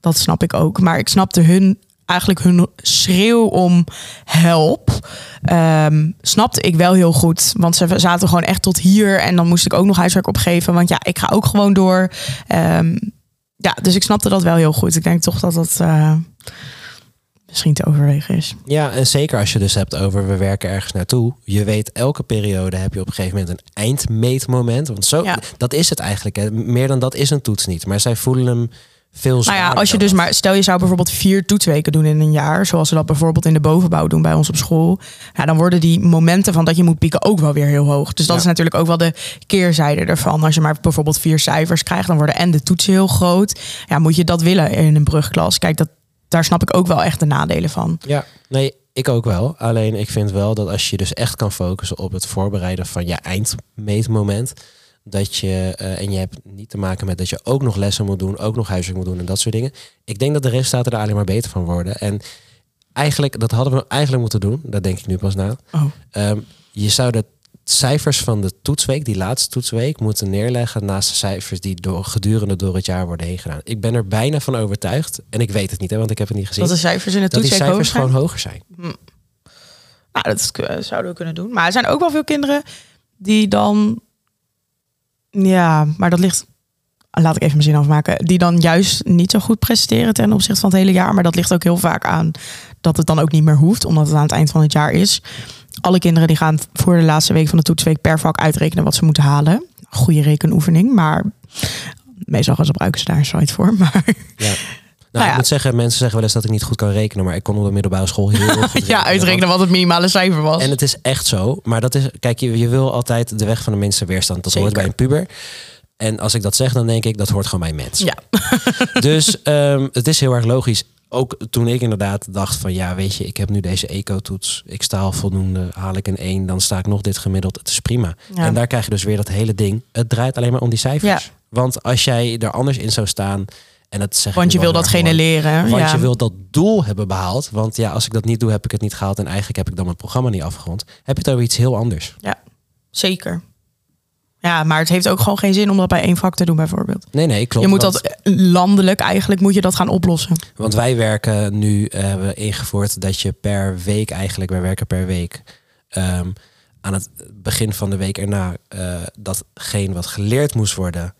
dat snap ik ook. Maar ik snapte hun eigenlijk hun schreeuw om help. Um, snapte ik wel heel goed. Want ze zaten gewoon echt tot hier. En dan moest ik ook nog huiswerk opgeven. Want ja, ik ga ook gewoon door. Um, ja, dus ik snapte dat wel heel goed. Ik denk toch dat dat uh, misschien te overwegen is. Ja, en zeker als je dus hebt over we werken ergens naartoe. Je weet, elke periode heb je op een gegeven moment een eindmeetmoment. Want zo, Ja. dat is het eigenlijk. Hè. Meer dan dat is een toets niet. Maar zij voelen hem veel Nou zwaarder. ja, als je dus dat. maar, stel je zou bijvoorbeeld vier toetsweken doen in een jaar, zoals ze dat bijvoorbeeld in de bovenbouw doen bij ons op school, ja, dan worden die momenten van dat je moet pieken ook wel weer heel hoog. Dus dat Ja. is natuurlijk ook wel de keerzijde ervan. Als je maar bijvoorbeeld vier cijfers krijgt, dan worden en de toetsen heel groot. Ja, moet je dat willen in een brugklas? Kijk, dat, daar snap ik ook wel echt de nadelen van. Ja, nee, ik ook wel. Alleen ik vind wel dat als je dus echt kan focussen op het voorbereiden van je eindmeetmoment. Dat je, eh, en je hebt niet te maken met dat je ook nog lessen moet doen, ook nog huiswerk moet doen en dat soort dingen. Ik denk dat de resultaten er alleen maar beter van worden. En eigenlijk, dat hadden we eigenlijk moeten doen. Dat denk ik nu pas na. Oh. Ehm, je zou de cijfers van de toetsweek, die laatste toetsweek, moeten neerleggen naast de cijfers die door, gedurende door het jaar worden heen gedaan. Ik ben er bijna van overtuigd. En ik weet het niet, hè, want ik heb het niet gezien. Dat de cijfers in de dat die toetsweek hoger cijfers zijn. gewoon hoger zijn. Nou, dat eh, zouden we kunnen doen. Maar er zijn ook wel veel kinderen die dan. Ja, maar dat ligt. Laat ik even mijn zin afmaken. Die dan juist niet zo goed presteren ten opzichte van het hele jaar. Maar dat ligt ook heel vaak aan dat het dan ook niet meer hoeft, omdat het aan het eind van het jaar is. Alle kinderen die gaan voor de laatste week van de toetsweek per vak uitrekenen wat ze moeten halen. Goede rekenoefening, maar meestal gebruiken ze daar een site voor. [LAUGHS] Maar Ja. Nou, Nou ik moet zeggen, mensen zeggen wel eens dat ik niet goed kan rekenen, maar ik kon op de middelbare school heel goed [LAUGHS] rekenen. ja, uitrekenen wat het minimale cijfer was. En het is echt zo. Maar dat is, kijk, je, je wil altijd de weg van de minste weerstand. Dat hoort bij een puber. En als ik dat zeg, dan denk ik, dat hoort gewoon bij mensen. Ja, Dus ehm, het is heel erg logisch. Ook toen ik inderdaad dacht van, ja, weet je, ik heb nu deze eco-toets. Ik sta al voldoende, haal ik een 1, dan sta ik nog dit gemiddeld. Het is prima. Ja. En daar krijg je dus weer dat hele ding. Het draait alleen maar om die cijfers. Ja. Want als jij er anders in zou staan... En dat zeg want je wil dat genereren. want ja. je wil dat doel hebben behaald. Want ja, als ik dat niet doe, heb ik het niet gehaald. En eigenlijk heb ik dan mijn programma niet afgerond. Heb je het over iets heel anders. Ja, zeker. Ja, maar het heeft ook gewoon geen zin om dat bij één vak te doen, bijvoorbeeld. Nee, nee, klopt. je moet want, dat landelijk eigenlijk moet je dat gaan oplossen. want wij werken nu, eh, hebben we ingevoerd dat je per week eigenlijk, wij werken per week. ehm, aan het begin van de week erna, eh datgene wat geleerd moest worden,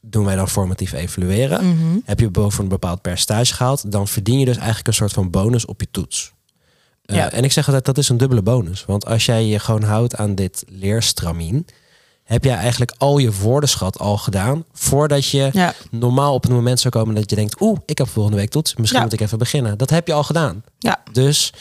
doen wij dan formatief evalueren. Mhm. Heb je boven een bepaald percentage gehaald, dan verdien je dus eigenlijk een soort van bonus op je toets. Eh, Ja. En ik zeg altijd, dat is een dubbele bonus. Want als jij je gewoon houdt aan dit leerstramien, heb jij eigenlijk al je woordenschat al gedaan voordat je Ja, normaal op het moment zou komen dat je denkt, oeh, ik heb volgende week toets, misschien Ja. moet ik even beginnen. Dat heb je al gedaan. ja, Dus,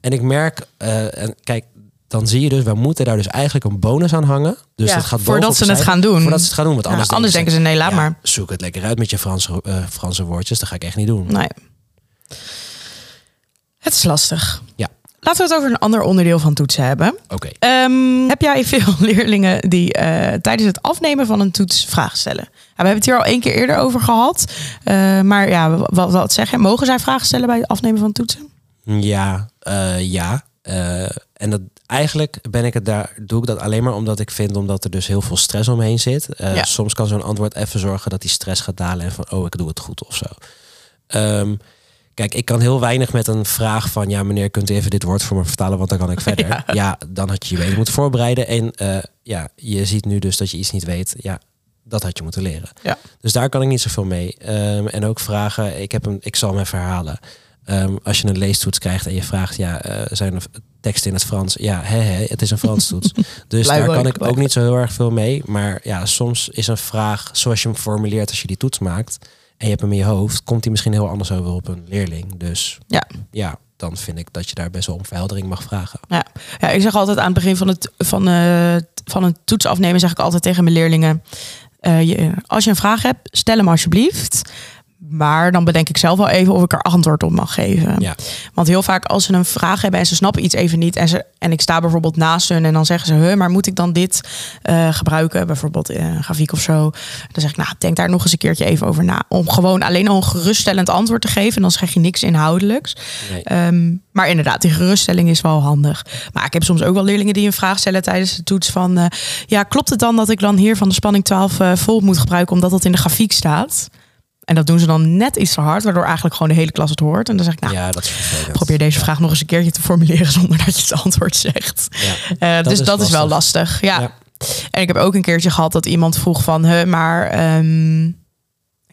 en ik merk, eh, en kijk, dan zie je dus, we moeten daar dus eigenlijk een bonus aan hangen. Dus Ja, dat gaat voordat ze het gaan doen. Voordat ze het gaan doen, want anders, anders denken ze, nee, laat maar. Zoek het lekker uit met je Franse, eh, Franse woordjes, dat ga ik echt niet doen. Nee. Het is lastig. Ja. Laten we het over een ander onderdeel van toetsen hebben. Oké. Ehm, heb jij veel [LAUGHS] leerlingen die eh, tijdens het afnemen van een toets vragen stellen? Ja, we hebben het hier al één keer eerder over gehad. Eh, maar ja, wat, wat zeg je? Mogen zij vragen stellen bij het afnemen van toetsen? Ja, eh, ja. En dat, eigenlijk ben ik het daar, doe ik dat alleen maar omdat ik vind, omdat er dus heel veel stress omheen zit. Ja. Soms kan zo'n antwoord even zorgen dat die stress gaat dalen en van, oh, ik doe het goed of zo. Ehm, Kijk, ik kan heel weinig met een vraag van... ja, meneer, kunt u even dit woord voor me vertalen... want dan kan ik [LAUGHS] verder. Ja. Ja, dan had je je beter moeten voorbereiden. En eh, ja, je ziet nu dus dat je iets niet weet. Ja, dat had je moeten leren. Ja. Dus daar kan ik niet zoveel mee. Ehm, en ook vragen, ik, heb een, ik zal hem even herhalen. Ehm, als je een leestoets krijgt en je vraagt... ja, eh, zijn er teksten in het Frans? Ja, hè, hè, het is een Frans toets. [LAUGHS] Dus daar kan ik ook niet zo heel erg veel mee. Maar ja, soms is een vraag zoals je hem formuleert... als je die toets maakt en je hebt hem in je hoofd... komt die misschien heel anders over op een leerling. Dus Ja. ja, dan vind ik dat je daar best wel om verheldering mag vragen. Ja. ja, ik zeg altijd aan het begin van, het, van, eh, van een toets afnemen, zeg ik altijd tegen mijn leerlingen. eh, je, als je een vraag hebt, stel hem alsjeblieft. Maar dan bedenk ik zelf wel even of ik er antwoord op mag geven. Ja. Want heel vaak als ze een vraag hebben en ze snappen iets even niet. En, ze, en ik sta bijvoorbeeld naast hun en dan zeggen ze... Maar moet ik dan dit eh, gebruiken? Bijvoorbeeld een grafiek of zo. Dan zeg ik, nou, denk daar nog eens een keertje even over na. Om gewoon alleen al een geruststellend antwoord te geven. En dan zeg je niks inhoudelijks. Nee. Ehm, maar inderdaad, die geruststelling is wel handig. Maar ik heb soms ook wel leerlingen die een vraag stellen tijdens de toets van... eh, ja, klopt het dan dat ik dan hier van de spanning 12 eh, volt moet gebruiken... omdat dat in de grafiek staat? En dat doen ze dan net iets te hard, waardoor eigenlijk gewoon de hele klas het hoort. En dan zeg ik, nou, ja, dat is probeer deze vraag nog eens een keertje te formuleren [LAUGHS] zonder dat je het antwoord zegt. Ja. Eh, dus is dat is wel lastig. Ja. En ik heb ook een keertje gehad dat iemand vroeg van, huh, maar ehm,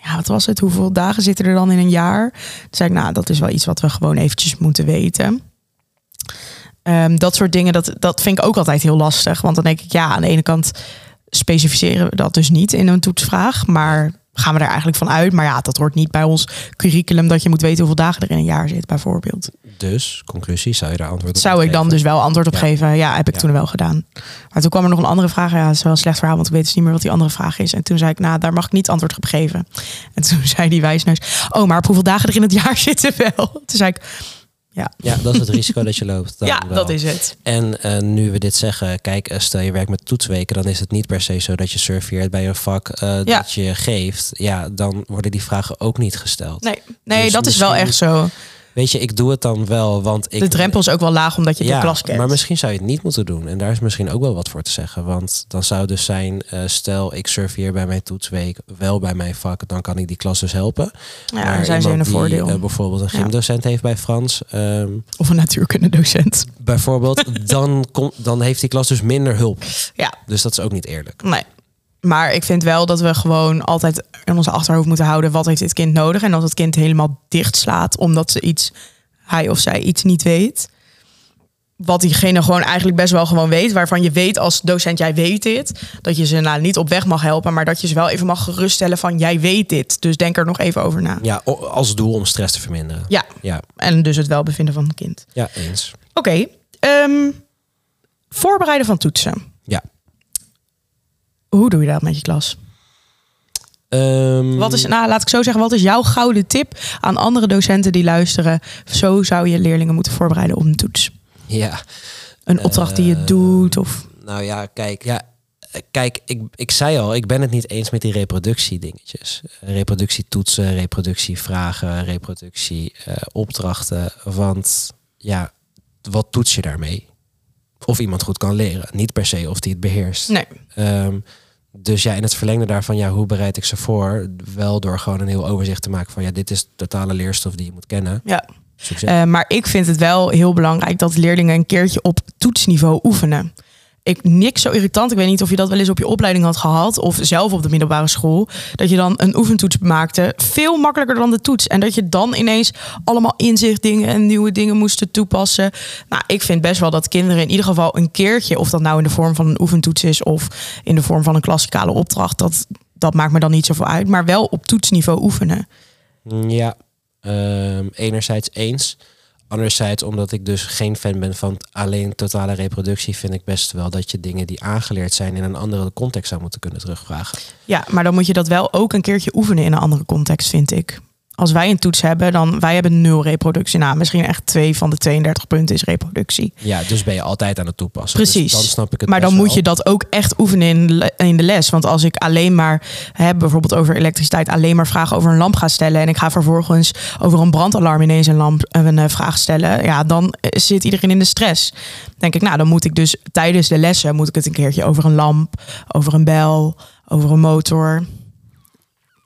ja, wat was het? Hoeveel dagen zitten er dan in een jaar? Toen zei ik, nou, dat is wel iets wat we gewoon eventjes moeten weten. Ehm, dat soort dingen, dat, dat vind ik ook altijd heel lastig. Want dan denk ik, ja, aan de ene kant specificeren we dat dus niet in een toetsvraag. Maar gaan we er eigenlijk van uit. Maar ja, dat hoort niet bij ons curriculum dat je moet weten hoeveel dagen er in een jaar zit, bijvoorbeeld. Dus, conclusie, zou je daar antwoord op Zou ik dan dus wel antwoord op Ja. geven? Ja, heb ik Ja. toen wel gedaan. Maar toen kwam er nog een andere vraag. Ja, dat is wel een slecht verhaal, want ik weet dus niet meer wat die andere vraag is. En toen zei ik, nou, daar mag ik niet antwoord op geven. En toen [LAUGHS] zei die wijsneus, oh, maar op hoeveel dagen er in het jaar [LAUGHS] zitten wel? Toen zei ik, ja, Ja, dat is het risico dat je loopt. dan ja wel. dat is het. En eh, nu we dit zeggen, kijk, eh, stel je werkt met toetsweken, dan is het niet per se zo dat je surveert bij een vak eh, Ja. dat je geeft. Ja, dan worden die vragen ook niet gesteld. Nee, nee Dus dat is wel echt zo. Weet je, ik doe het dan wel, want ik. De drempel is ook wel laag omdat je de klas kent. Maar misschien zou je het niet moeten doen. En daar is misschien ook wel wat voor te zeggen. Want dan zou dus zijn, eh, stel ik surveer bij mijn toetsweek, wel bij mijn vak, dan kan ik die klas dus helpen. ja, maar zijn ze in een iemand die, voordeel. eh, bijvoorbeeld een Ja. gymdocent heeft bij Frans, ehm, of een natuurkundedocent. bijvoorbeeld, dan, dan heeft die klas dus minder hulp. Ja, Dus dat is ook niet eerlijk. Nee. Maar ik vind wel dat we gewoon altijd in onze achterhoofd moeten houden... wat heeft dit kind nodig? En als het kind helemaal dicht slaat omdat ze iets, hij of zij iets niet weet... wat diegene gewoon eigenlijk best wel gewoon weet... waarvan je weet als docent, jij weet dit... dat je ze nou niet op weg mag helpen... maar dat je ze wel even mag geruststellen van... jij weet dit, dus denk er nog even over na. Ja, als doel om stress te verminderen. Ja, Ja, en dus het welbevinden van het kind. ja eens. Oké, ehm, voorbereiden van toetsen. Ja. Hoe doe je dat met je klas? Ehm, Wat is, nou, laat ik zo zeggen, wat is jouw gouden tip aan andere docenten die luisteren? Zo zou je leerlingen moeten voorbereiden op een toets. Ja, Een opdracht die je Eh, doet of... nou ja, kijk, ja, kijk ik, ik zei al, ik ben het niet eens met die reproductiedingetjes. Reproductietoetsen, reproductievragen, reproductieopdrachten. want ja, wat toets je daarmee? Of iemand goed kan leren. Niet per se of die het beheerst. Nee, Ehm, dus ja, in het verlengde daarvan, ja, hoe bereid ik ze voor? Wel door gewoon een heel overzicht te maken van, ja, dit is totale leerstof die je moet kennen. ja. Eh, maar ik vind het wel heel belangrijk dat leerlingen een keertje op toetsniveau oefenen. Ik niks zo irritant. Ik weet niet of je dat wel eens op je opleiding had gehad of zelf op de middelbare school. Dat je dan een oefentoets maakte. Veel makkelijker dan de toets. En dat je dan ineens allemaal inzichtdingen en nieuwe dingen moest toepassen. Nou, ik vind best wel dat kinderen in ieder geval een keertje, of dat nou in de vorm van een oefentoets is of in de vorm van een klassikale opdracht, dat, dat maakt me dan niet zoveel uit. Maar wel op toetsniveau oefenen. Ja, ehm, enerzijds eens. Anderzijds, omdat ik dus geen fan ben van alleen totale reproductie, vind ik best wel dat je dingen die aangeleerd zijn in een andere context zou moeten kunnen terugvragen. Ja, maar dan moet je dat wel ook een keertje oefenen in een andere context, vind ik. Als wij een toets hebben, dan wij hebben nul reproductie. Nou, misschien echt twee van de 32 punten is reproductie. Ja, dus ben je altijd aan het toepassen. Precies. Dus dan snap ik het Maar dan moet wel. je dat ook echt oefenen in, in de les. Want als ik alleen maar, hè, bijvoorbeeld over elektriciteit, alleen maar vragen over een lamp ga stellen. En ik ga vervolgens over een brandalarm ineens een, lamp, een eh, vraag stellen. Ja, dan eh, zit iedereen in de stress. Denk ik, nou, dan moet ik dus tijdens de lessen moet ik het een keertje over een lamp, over een bel, over een motor.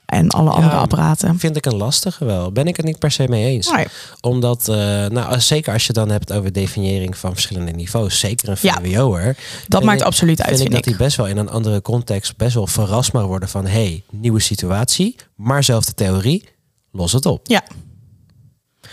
En alle andere Ja, apparaten. Vind ik een lastige wel. Ben ik het niet per se mee eens. Nee. Omdat, eh, nou, zeker als je dan hebt over definiëring van verschillende niveaus. Zeker een Ja. VWO'er. Dat vind maakt ik- absoluut uit, Vind ik vind dat ik. hij best wel in een andere context best wel verrast mag worden van... hey, nieuwe situatie, maar zelfde theorie, los het op. Ja.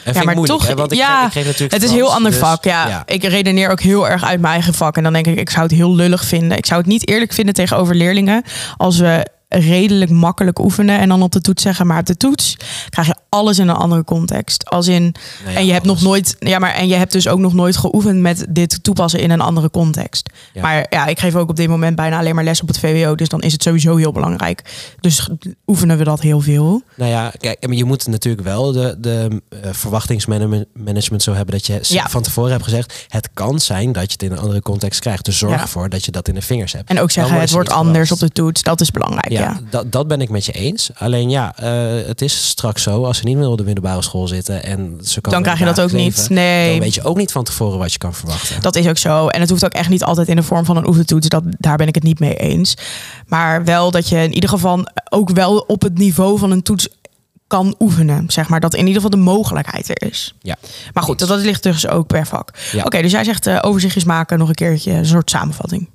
En Ja, maar moeilijk, toch, hè, want ik, ja, ik geef natuurlijk Het is een heel ander dus- vak, ja. Ik redeneer ook heel erg uit mijn eigen vak. En dan denk ik, ik zou het heel lullig vinden. Ik zou het niet eerlijk vinden tegenover leerlingen als we redelijk makkelijk oefenen en dan op de toets zeggen, maar op de toets krijg je alles in een andere context. Als in Nou ja, en je hebt nog nooit, ja, maar en je hebt dus ook nog nooit geoefend met dit toepassen in een andere context. Ja. Maar ja, ik geef ook op dit moment bijna alleen maar les op het VWO, dus dan is het sowieso heel belangrijk. Dus oefenen we dat heel veel. Nou ja, kijk, maar je moet natuurlijk wel de, de eh, verwachtingsmanagement zo hebben dat je Ja. van tevoren hebt gezegd: het kan zijn dat je het in een andere context krijgt. Dus zorg ervoor dat je dat in de vingers hebt. En ook zeggen, het wordt anders op de toets. Dat is belangrijk, ja. Dat, dat ben ik met je eens. Alleen ja, eh, het is straks zo als ze niet meer op de middelbare school zitten en ze komen Dan krijg je dat ook niet. Nee. Dan weet je ook niet van tevoren wat je kan verwachten. Dat is ook zo. En het hoeft ook echt niet altijd in de vorm van een oefentoets. Dat, daar ben ik het niet mee eens. Maar wel dat je in ieder geval ook wel op het niveau van een toets kan oefenen. Zeg maar dat in ieder geval de mogelijkheid er is. Ja. Maar goed, dat, dat ligt dus ook per vak. Ja. Oké, dus jij zegt eh, overzichtjes maken nog een keertje. Een soort samenvatting.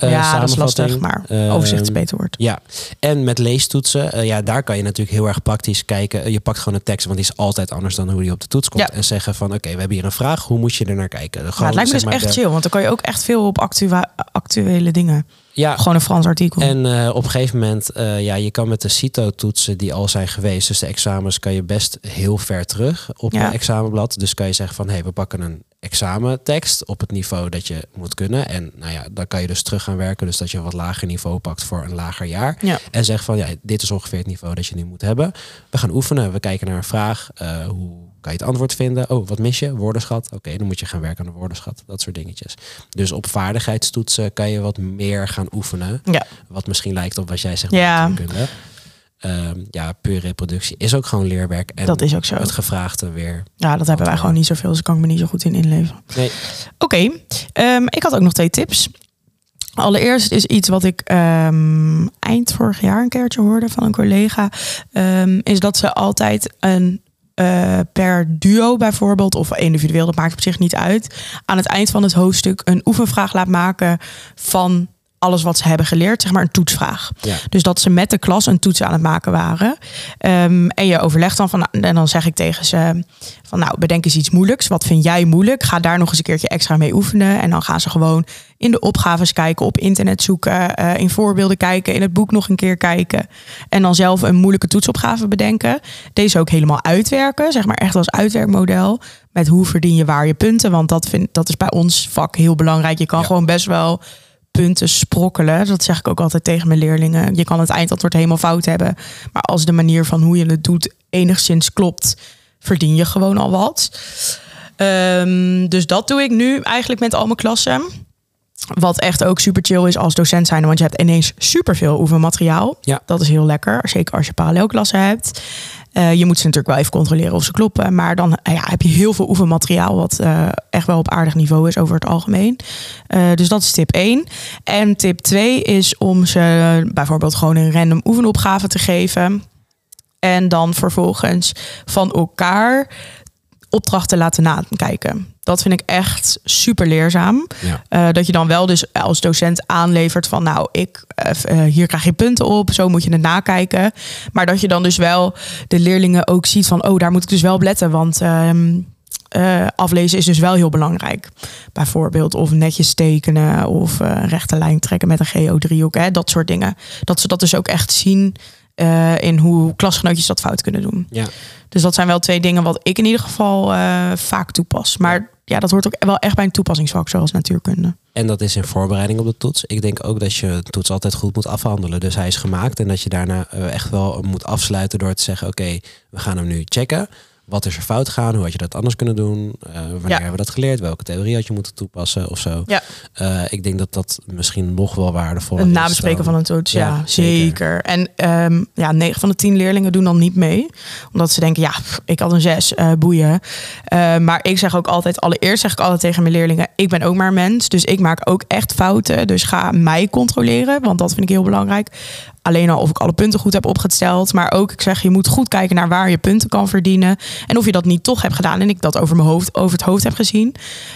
Eh, ja, dat is lastig. Maar eh, overzicht is beter woord. Ja, en met leestoetsen, eh, ja, daar kan je natuurlijk heel erg praktisch kijken. Eh, Je pakt gewoon een tekst, want die is altijd anders dan hoe die op de toets komt. Ja. En zeggen van, oké, we hebben hier een vraag, hoe moet je er naar kijken? Gewoon, het lijkt me dus echt de- chill. Want dan kan je ook echt veel op actua- actuele dingen. Ja, Gewoon een Frans artikel. En eh, op een gegeven moment, eh, ja, je kan met de CITO-toetsen die al zijn geweest, dus de examens, kan je best heel ver terug op Ja. een examenblad. Dus kan je zeggen van, hé, hey, we pakken een examentekst op het niveau dat je moet kunnen. En nou ja, dan kan je dus terug gaan werken, dus dat je een wat lager niveau pakt voor een lager jaar. Ja. En zeg van, ja, dit is ongeveer het niveau dat je nu moet hebben. We gaan oefenen, we kijken naar een vraag. eh, hoe kan je het antwoord vinden? Oh, wat mis je? Woordenschat. Oké, dan moet je gaan werken aan de woordenschat. Dat soort dingetjes. Dus op vaardigheidstoetsen kan je wat meer gaan oefenen. Ja. Wat misschien lijkt op wat jij zegt Ja. Ehm, ja, puur reproductie is ook gewoon leerwerk. En Dat is ook zo. het gevraagde weer. Ja, dat hebben wij gewoon niet zoveel. Dus kan ik me niet zo goed in inleven. Nee. Oké, ehm, ik had ook nog twee tips. Allereerst is iets wat ik ehm, eind vorig jaar een keertje hoorde van een collega. is dat ze altijd een eh, per duo bijvoorbeeld, of individueel, dat maakt op zich niet uit. Aan het eind van het hoofdstuk een oefenvraag laat maken van alles wat ze hebben geleerd, zeg maar een toetsvraag. Ja. Dus dat ze met de klas een toets aan het maken waren. Ehm, en je overlegt dan van, en dan zeg ik tegen ze van, nou, bedenk eens iets moeilijks. Wat vind jij moeilijk? Ga daar nog eens een keertje extra mee oefenen. En dan gaan ze gewoon in de opgaves kijken, op internet zoeken, eh, in voorbeelden kijken, in het boek nog een keer kijken. En dan zelf een moeilijke toetsopgave bedenken. Deze ook helemaal uitwerken, zeg maar echt als uitwerkmodel. Met hoe verdien je waar je punten? Want dat, vind, dat is bij ons vak heel belangrijk. Je kan Ja. gewoon best wel punten sprokkelen. Dat zeg ik ook altijd tegen mijn leerlingen. Je kan het eindantwoord helemaal fout hebben. Maar als de manier van hoe je het doet enigszins klopt, verdien je gewoon al wat. Ehm, dus dat doe ik nu eigenlijk met al mijn klassen. Wat echt ook super chill is als docent zijn, want je hebt ineens superveel oefenmateriaal. Ja. Dat is heel lekker, zeker als je parallelklassen hebt. Eh, je moet ze natuurlijk wel even controleren of ze kloppen. Maar dan eh, ja, heb je heel veel oefenmateriaal, wat eh, echt wel op aardig niveau is over het algemeen. Dus dat is tip 1. En tip 2 is om ze bijvoorbeeld gewoon een random oefenopgave te geven. En dan vervolgens van elkaar opdrachten laten nakijken. Dat vind ik echt super leerzaam. Ja. Eh, dat je dan wel dus als docent aanlevert van nou, ik, eh, eh, hier krijg je punten op, zo moet je het nakijken. Maar dat je dan dus wel de leerlingen ook ziet van oh, daar moet ik dus wel op letten, want ehm, eh, aflezen is dus wel heel belangrijk. Bijvoorbeeld of netjes tekenen of rechte lijn trekken met een geodriehoek, hè, dat soort dingen. Dat ze dat dus ook echt zien eh, in hoe klasgenootjes dat fout kunnen doen. Ja. Dus dat zijn wel twee dingen wat ik in ieder geval eh, vaak toepas. Maar ja, dat hoort ook wel echt bij een toepassingsvak, zoals natuurkunde. En dat is in voorbereiding op de toets. Ik denk ook dat je de toets altijd goed moet afhandelen. Dus hij is gemaakt en dat je daarna eh, echt wel moet afsluiten door te zeggen: Oké, we gaan hem nu checken. Wat is er fout gegaan? Hoe had je dat anders kunnen doen? Eh, wanneer Ja. hebben we dat geleerd? Welke theorie had je moeten toepassen of zo? Ja. Eh, ik denk dat dat misschien nog wel waardevoller Een is. nabespreken dan- van een toets, ja, Ja, zeker. zeker. En ehm, ja, 9 van de 10 leerlingen doen dan niet mee. Omdat ze denken, ja, pff, ik had een 6, eh, boeien. Maar ik zeg ook altijd, allereerst zeg ik altijd tegen mijn leerlingen... ik ben ook maar mens, dus ik maak ook echt fouten. Dus ga mij controleren, want dat vind ik heel belangrijk. Alleen al of ik alle punten goed heb opgesteld. Maar ook, ik zeg, je moet goed kijken naar waar je punten kan verdienen. En of je dat niet toch hebt gedaan. En ik dat over mijn hoofd, over het hoofd heb gezien.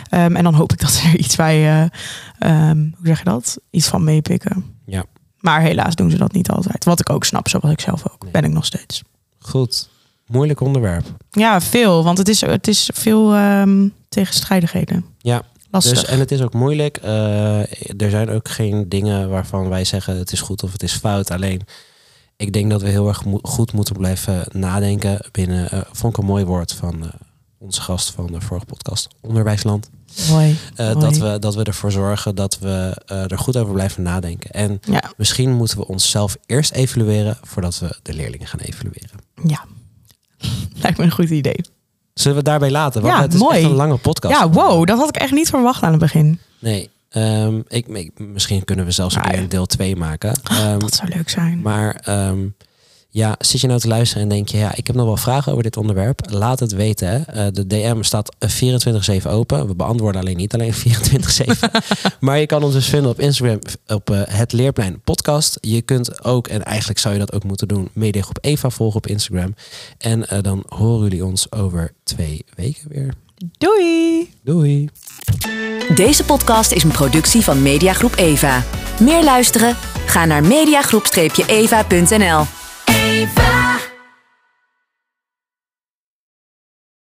Ehm, en dan hoop ik dat er [LAUGHS] iets bij, ehm, hoe zeg je dat? Iets van meepikken. Ja. Maar helaas doen ze dat niet altijd. Wat ik ook snap, zoals ik zelf ook. Nee. Ben ik nog steeds. Goed. Moeilijk onderwerp. Ja, veel. Want het is, het is veel ehm, tegenstrijdigheden. Ja, Lastig. Dus, en het is ook moeilijk. Eh, er zijn ook geen dingen waarvan wij zeggen het is goed of het is fout. Alleen, ik denk dat we heel erg mo- goed moeten blijven nadenken binnen, eh, vond ik een mooi woord van eh, onze gast van de vorige podcast, Onderwijsland. Mooi. Mooi. dat, we, dat we ervoor zorgen dat we er goed over blijven nadenken. En Ja, misschien moeten we onszelf eerst evalueren voordat we de leerlingen gaan evalueren. ja. [LAUGHS] Lijkt me een goed idee. Zullen we het daarbij laten? Want Ja, het is mooi. echt een lange podcast. Ja, wow. Dat had ik echt niet verwacht aan het begin. Nee, ehm, ik, ik- misschien kunnen we zelfs een Nou keer ja. een deel 2 maken. Ehm, Dat zou leuk zijn. maar ehm, ja, zit je nou te luisteren en denk je, ja, ik heb nog wel vragen over dit onderwerp. Laat het weten. Hè. Eh, de DM staat eh, 24-7 open. We beantwoorden alleen niet alleen [LAUGHS] 24-7. [LAUGHS] maar je kan ons dus vinden op Instagram op eh, het Leerplein podcast. Je kunt ook, en eigenlijk zou je dat ook moeten doen, Mediagroep Eva volgen op Instagram. En eh, dan horen jullie ons over twee weken weer. Doei! Doei! Deze podcast is een productie van Mediagroep Eva. Meer luisteren? Ga naar mediagroep-eva.nl. me fast.